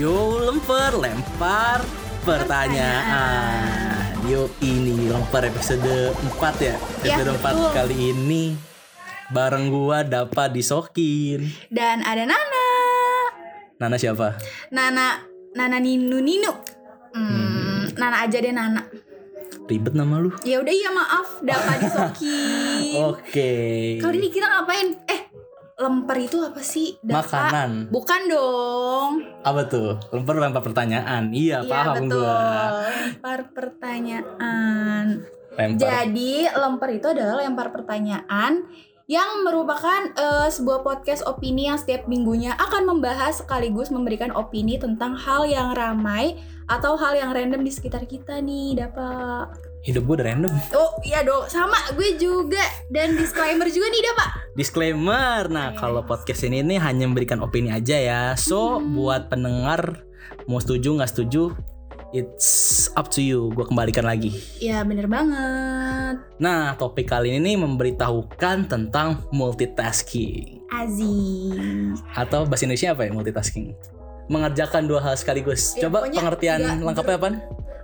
Yuk lemper lempar pertanyaan. Yuk ini lempar episode 4 ya. Ya, Episode 4 betul. kali ini bareng gua dapat disokin. Dan ada Nana. Nana siapa? Nana Nana Ninu Ninu. Hmm, Nana aja deh Nana. Ribet nama lu. Ya udah ya maaf, dapat disokin. Oke. Kali ini kita ngapain? Lemper itu apa sih? Dapa? Makanan. Bukan dong. Apa tuh? Lempar lempar pertanyaan. Iya, Iya paham betul. gua. Lempar pertanyaan. Lempar. Jadi lempar itu adalah lempar pertanyaan yang merupakan eh, sebuah podcast opini yang setiap minggunya akan membahas sekaligus memberikan opini tentang hal yang ramai atau hal yang random di sekitar kita nih, dapat. Hidup gua udah random. Oh iya dong, sama gue juga dan disclaimer juga nih, dapat. Disclaimer. Nah, Yes. kalau podcast ini nih hanya memberikan opini aja ya. So, Hmm. buat pendengar mau setuju nggak setuju, it's up to you. Gue kembalikan lagi. Ya bener banget. Nah, topik kali ini nih memberitahukan tentang multitasking Aziz. atau bahasa Indonesia apa ya multitasking? Mengerjakan dua hal sekaligus. Ya, Coba pengertian lengkapnya apa?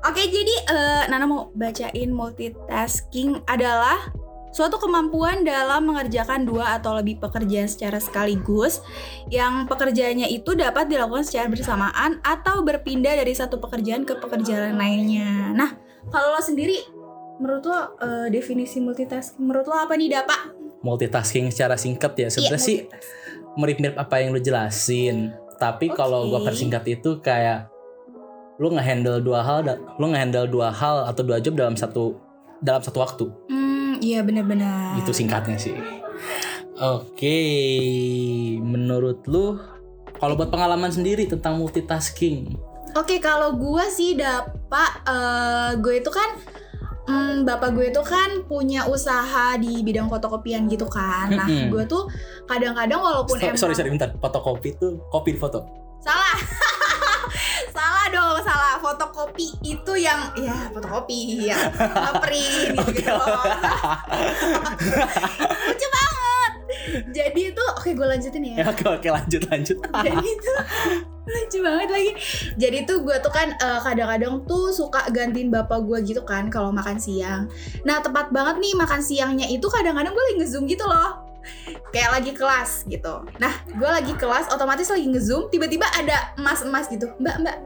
Oke, jadi eh, Nana mau bacain multitasking adalah suatu kemampuan dalam mengerjakan dua atau lebih pekerjaan secara sekaligus yang pekerjaannya itu dapat dilakukan secara bersamaan atau berpindah dari satu pekerjaan ke pekerjaan lainnya. Nah, kalau lo sendiri menurut lo eh, definisi multitasking menurut lo apa nih, Dapa? Multitasking secara singkat ya. Sebenarnya sih Iya, mirip-mirip apa yang lu jelasin. Tapi kalau gua persingkat itu kayak lu ngehandle dua hal, lu ngehandle dua hal atau dua job dalam satu dalam satu waktu. Hmm, iya benar-benar. Itu singkatnya sih. Oke, menurut lu kalau buat pengalaman sendiri tentang multitasking, Oke, kalau gue sih dapat eh gue itu kan mm, bapak gue itu kan punya usaha di bidang fotokopian gitu kan. Nah, gue tuh kadang-kadang walaupun So- emang sorry sorry bentar, fotokopi itu kopi di foto. salah. Fotokopi itu yang ya fotokopi ya ngeprint gitu, gitu loh. Lucu banget. Jadi itu oke gue lanjutin ya. Ya oke oke lanjut lanjut. jadi itu lucu banget lagi jadi tuh gue tuh kan eh, kadang-kadang tuh suka gantiin bapak gue gitu kan kalau makan siang nah tepat banget nih makan siangnya itu kadang-kadang gue lagi ngezoom gitu loh kayak lagi kelas gitu nah gue lagi kelas otomatis lagi ngezoom tiba-tiba ada emas-emas gitu mbak mbak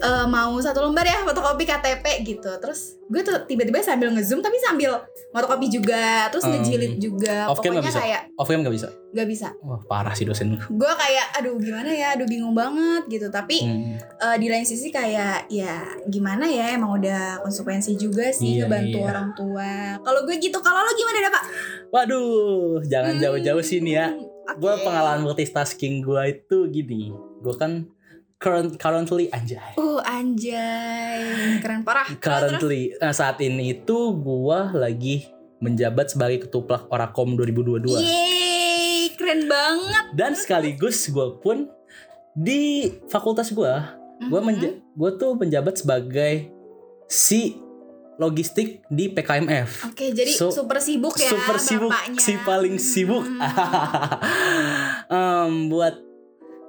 eh, mau satu lembar ya fotokopi KTP gitu terus gue tuh tiba-tiba sambil ngezoom tapi sambil fotokopi juga terus Hmm. ngejilid juga Off pokoknya bisa? kayak Off cam nggak bisa. gak bisa Wah parah sih dosen lu. gue kayak aduh gimana ya aduh bingung banget gitu tapi Hmm. eh, di lain sisi kayak ya gimana ya emang udah konsekuensi juga sih Iya, ngebantu iya. orang tua kalau gue gitu kalau lo gimana dah pak Waduh, jangan Hmm, jauh-jauh sini ya. oke. Gue pengalaman multitasking gue itu gini. Gue kan current currently anjay. uh anjay keren parah. Currently nah, saat ini itu gue lagi menjabat sebagai ketuplak Orakom 2022 yeay keren banget dan sekaligus gue pun di fakultas gue gue Mhm. menja gue tuh menjabat sebagai si logistik di PKMF. oke jadi So, super sibuk ya super sibuk bapaknya. si paling sibuk Hmm. Em, buat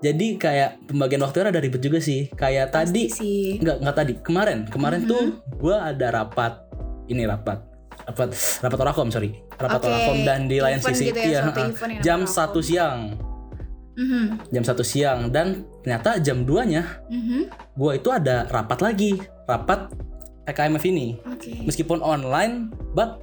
jadi kayak pembagian waktu ada ribet juga sih. Kayak tadi Pasti sih. Nggak nggak tadi kemarin. Kemarin Mhm. tuh gue ada rapat ini rapat rapat rapat orakom sorry. Rapat Oke, orakom dan di lain sisi gitu ya, iya, yang jam satu siang. Mhm, jam satu siang. Dan ternyata jam 2 nya mhm. gue itu ada rapat lagi. Rapat PKMF ini. Oke. Meskipun online but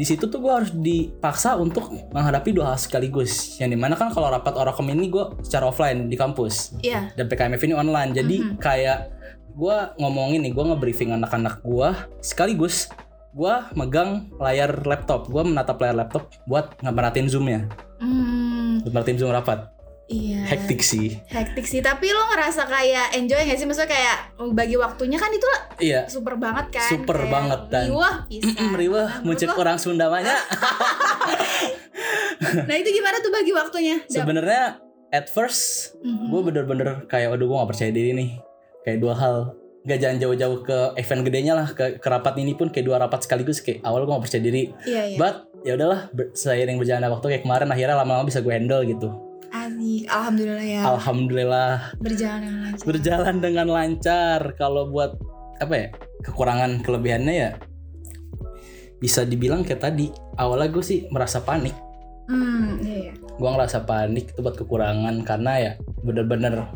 di situ tuh gue harus dipaksa untuk menghadapi dua hal sekaligus. Yang di mana kan kalau rapat orakom ini gue secara offline di kampus. Iya. Dan PKMF ini online. Jadi Mhm. kayak gue ngomongin nih gue nge-briefing anak-anak gue sekaligus gue megang layar laptop. Gue menatap layar laptop buat ngeberatin zoomnya. Hmm, buat zoom rapat iya. Hektik sih. Hektik sih. Tapi lo ngerasa kayak enjoy gak sih? Maksudnya kayak bagi waktunya kan itu iya. super banget kan Super Kayak banget, dan- riwah bisa. Riwah muncul orang Sunda banyak. Nah itu gimana tuh bagi waktunya? Sebenarnya at first Mhm. gue bener-bener kayak aduh gue gak percaya diri nih. Kayak dua hal. Gak jangan jauh-jauh ke event gedenya lah ke, ke rapat ini pun kayak dua rapat sekaligus kayak awal gue gak percaya diri. Iya iya. But ya udahlah seiring berjalannya waktu kayak kemarin akhirnya lama-lama bisa gue handle gitu Asik. Alhamdulillah ya. Alhamdulillah berjalan dengan lancar. berjalan dengan lancar. Kalau buat apa ya kekurangan kelebihannya ya bisa dibilang kayak tadi awalnya gue sih merasa panik. Hmm, iya, iya. Gue ngerasa panik itu buat kekurangan karena ya bener-bener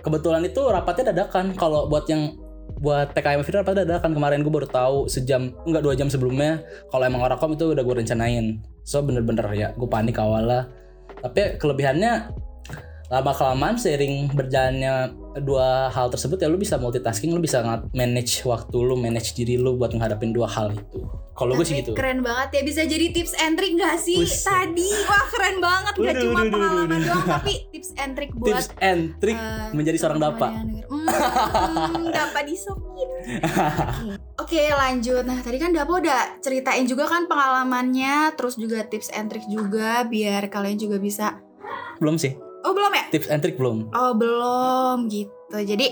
kebetulan itu rapatnya dadakan. Kalau buat yang buat PKM Fitra rapatnya dadakan kemarin gue baru tahu sejam enggak dua jam sebelumnya kalau emang orakom itu udah gue rencanain. So bener-bener ya gue panik awalnya. Tapi kelebihannya lama kelamaan seiring berjalannya dua hal tersebut ya lu bisa multitasking lu bisa ngat- manage waktu lu manage diri lu buat menghadapin dua hal itu kalau gue sih gitu Keren banget ya bisa jadi tips and trick gak sih Wis. tadi? Wah keren banget gak Waduh, cuma pengalaman doang tapi tips and trick buat tips and trick eh, menjadi seorang teman-teman dapa yang denger. Hmm, hmm, dapa disokin. Oke lanjut. Nah tadi kan Dapa udah ceritain juga kan pengalamannya, terus juga tips and trick juga biar kalian juga bisa. belum sih Oh belum ya? tips and trick belum Oh belum gitu. Jadi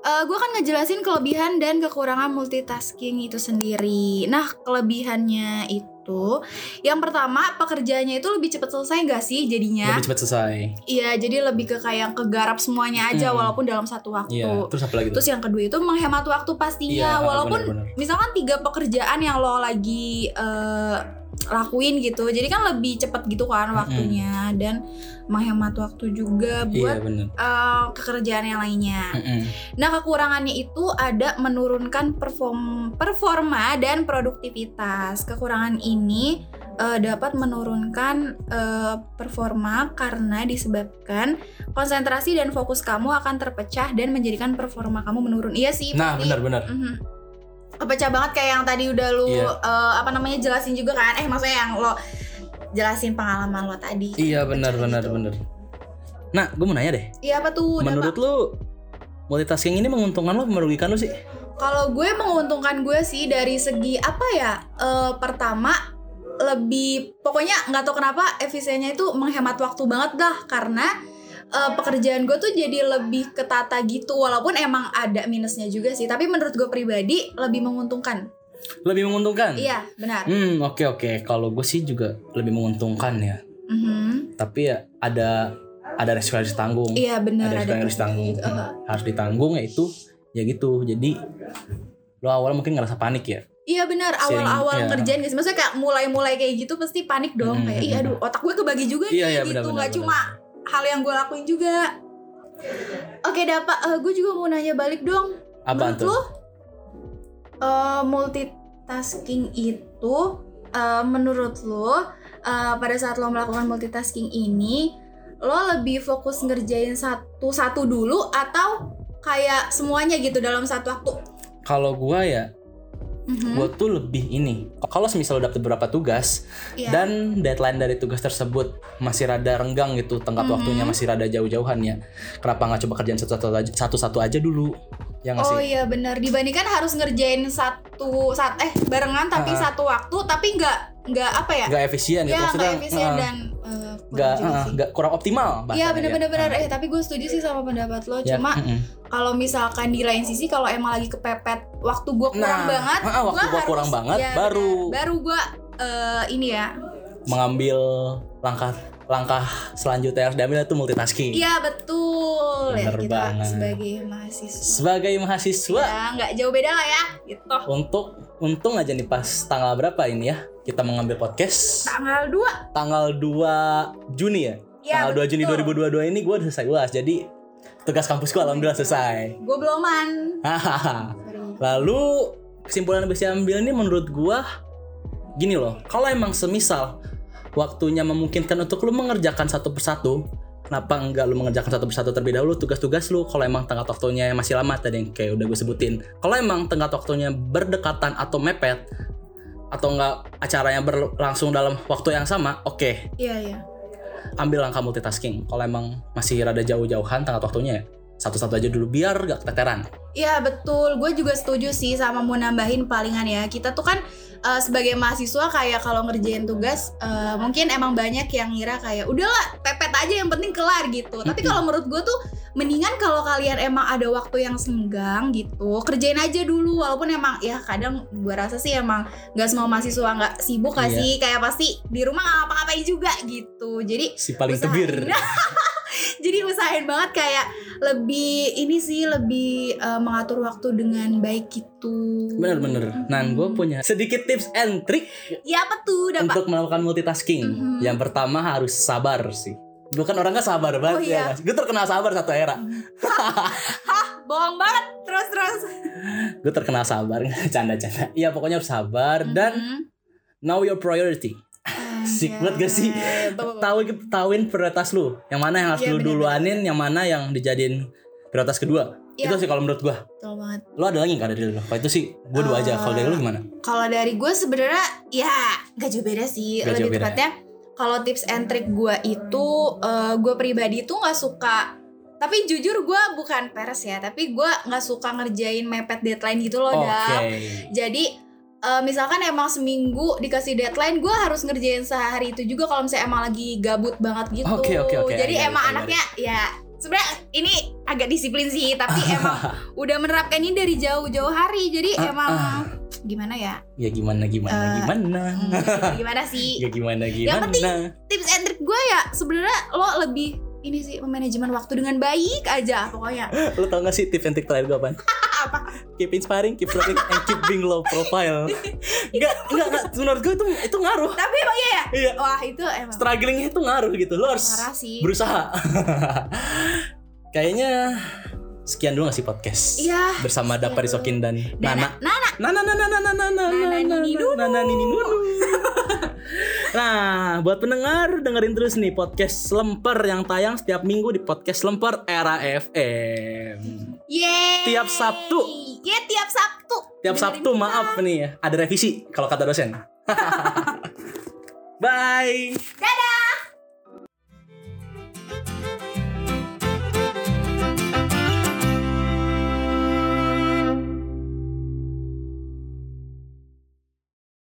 gue kan ngejelasin kelebihan dan kekurangan multitasking itu sendiri. Nah kelebihannya itu, yang pertama pekerjaannya itu lebih cepat selesai gak sih jadinya? lebih cepat selesai Iya jadi lebih ke kayak kegarap semuanya aja Hmm. walaupun dalam satu waktu. iya terus apa lagi tuh Terus yang kedua itu menghemat waktu pastinya Iya, walaupun bener-bener. misalkan tiga pekerjaan yang lo lagi eh, lakuin gitu. Jadi kan lebih cepat gitu kan waktunya dan menghemat waktu juga iya buat bener eh, pekerjaan yang lainnya. Mm-mm. Nah, kekurangannya itu ada menurunkan perform performa dan produktivitas. Kekurangan ini eh, dapat menurunkan eh, performa karena disebabkan konsentrasi dan fokus kamu akan terpecah dan menjadikan performa kamu menurun. Iya sih, nah benar-benar. Kepecah banget kayak yang tadi udah lu Iya. eh, apa namanya jelasin juga kan? Eh, maksudnya yang lo jelasin pengalaman lo tadi. iya benar benar gitu. benar nah gue mau nanya deh Iya apa tuh? Menurut lu multitasking ini menguntungkan lo merugikan lo sih Kalau gue menguntungkan gue sih dari segi apa ya? Eh, pertama lebih pokoknya nggak tahu kenapa efisiennya itu menghemat waktu banget dah karena eh, pekerjaan gue tuh jadi lebih ketata gitu walaupun emang ada minusnya juga sih. Tapi menurut gue pribadi lebih menguntungkan. Lebih menguntungkan? Iya benar. Hmm oke oke. Kalau gue sih juga lebih menguntungkan ya. Mhm. tapi ya ada ada resiko yang harus ditanggung. Iya benar ada resiko yang harus ditanggung. Gitu. Eh, harus ditanggung ya itu ya gitu. Jadi lo awal mungkin ngerasa panik ya? Iya benar. Awal-awal iya. ngerjain guys maksudnya kayak mulai-mulai kayak gitu pasti panik dong. Mhm, kayak iya aduh otak gue kebagi juga Iya, nih iya, gitu. benar, nggak benar, cuma hal yang gue lakuin juga. Oke dapat gue juga mau nanya balik dong. Apa menurut tuh? lo eh, multitasking itu eh, menurut lo eh, pada saat lo melakukan multitasking ini lo lebih fokus ngerjain satu-satu dulu atau kayak semuanya gitu dalam satu waktu? Kalau gue ya Mhm. gue tuh lebih ini kalau semisal lo dapet beberapa tugas Iya. dan deadline dari tugas tersebut masih rada renggang gitu tenggat Mhm. waktunya masih rada jauh-jauhan ya kenapa nggak coba kerjaan satu-satu aja satu-satu aja dulu ya nggak Oh sih iya benar dibandingkan harus ngerjain satu saat eh barengan tapi Ah. satu waktu tapi nggak nggak apa ya? nggak efisien gitu ya maksudnya nggak efisien eh, dan kurang nggak nggak kurang optimal Iya benar-benar ya. benar eh tapi gue setuju sih sama pendapat lo. Ya, cuma kalau misalkan di lain sisi kalau emang lagi kepepet waktu gue kurang Nah, banget ah, waktu gua harus- kurang banget, ya, baru- baru gue eh, ini ya. Mengambil langkah langkah selanjutnya harus diambil itu multitasking. Iya betul. Ya Bener kita banget. sebagai mahasiswa. Sebagai mahasiswa. Ya nggak jauh beda lah ya gitu. Untuk untung aja nih pas tanggal berapa ini ya kita mengambil podcast? Tanggal 2 tanggal 2 Juni ya? Ya tanggal 2 Juni betul. 2022 ini gue udah selesai uas jadi tugas kampusku alhamdulillah selesai. Gue beloman. Hahaha. Sorry. lalu kesimpulan yang bisa ambil ini menurut gua gini loh kalau emang semisal waktunya memungkinkan untuk lu mengerjakan satu persatu. Kenapa enggak lu mengerjakan satu persatu terlebih dahulu tugas-tugas lu? Kalau emang tenggat waktunya masih lama tadi yang kayak udah gue sebutin. Kalau emang tenggat waktunya berdekatan atau mepet atau enggak acaranya berlangsung dalam waktu yang sama oke. Iya iya. ambil langkah multitasking. Kalau emang masih rada jauh-jauhan tenggat waktunya ya satu-satu aja dulu biar gak keteteran Iya betul, gue juga setuju sih sama mau nambahin palingan ya. Kita tuh kan eh, sebagai mahasiswa kayak kalau ngerjain tugas eh, mungkin emang banyak yang ngira kayak udahlah pepet aja yang penting kelar gitu. Tapi kalau menurut gue tuh mendingan kalau kalian emang ada waktu yang senggang gitu kerjain aja dulu walaupun emang ya kadang gue rasa sih emang nggak semua mahasiswa nggak sibuk gak Iya. sih kayak pasti di rumah nggak ngapa-ngapain juga gitu. Jadi si paling Usahain. tebir Jadi usahain banget kayak lebih ini sih lebih eh, mengatur waktu dengan baik gitu. Bener-bener. Nah, gue punya sedikit tips and trick Ya apa tuh dapat? untuk melakukan multitasking. Mhm. Yang pertama harus sabar sih. Gue kan orangnya sabar banget Oh, iya. ya. Gue terkenal sabar satu era. Bohong banget. Terus terus. Gue terkenal sabar, canda-canda. Iya pokoknya harus sabar dan Mhm. know your priority. Asik banget gak sih? Betul. Tahu tahuin prioritas lu. Yang mana yang harus Iya, lu bener, duluanin, yang mana yang dijadiin prioritas kedua. Iya. Itu sih kalau menurut gua. Betul banget. Lo ada lagi nggak dari lu? Kalau itu sih gua dua aja. Kalau dari lu gimana? Kalau dari gue sebenarnya ya gak jauh beda sih. Gak Lebih tepatnya kalau tips and trick gue itu gue pribadi tuh nggak suka. Tapi jujur gue bukan peres ya. Tapi gue nggak suka ngerjain mepet deadline gitu loh, Oke. Dap. Jadi eh, misalkan emang seminggu dikasih deadline, gue harus ngerjain sehari itu juga kalau misalnya emang lagi gabut banget gitu. Oke, oke, oke. Jadi I got it, emang I got anaknya ya sebenarnya ini agak disiplin sih, tapi emang udah menerapkan ini dari jauh-jauh hari. Jadi Ah, emang ah. gimana ya? Ya gimana gimana Eh, gimana. Hmm, gimana sih? Ya gimana gimana. Yang penting Tips and trick gue ya sebenarnya lo lebih ini sih manajemen waktu dengan baik aja pokoknya. Lo tau gak sih tips and trick terakhir gue apaan? Apa? Keep inspiring, keep flirting, and keep being low profile. Enggak, enggak, enggak. Menurut gue itu itu ngaruh. Tapi emang iya ya? Iya. Wah itu emang Strugglingnya itu ngaruh gitu. Lo harus berusaha. Kayaknya sekian dulu gak sih podcast? Iya. Bersama Dapa Risokin dan Nana. Nana. Nana Nana Nana Nana Nana Nunu. Nana Nini Nunu. Nah, buat pendengar dengerin terus nih podcast Lemper yang tayang setiap minggu di podcast Lemper Era FM. Yeay. Tiap Sabtu. Iya tiap Sabtu. Tiap Dengerin Sabtu kita. maaf nih ya, ada revisi kalau kata dosen. Bye. Dah.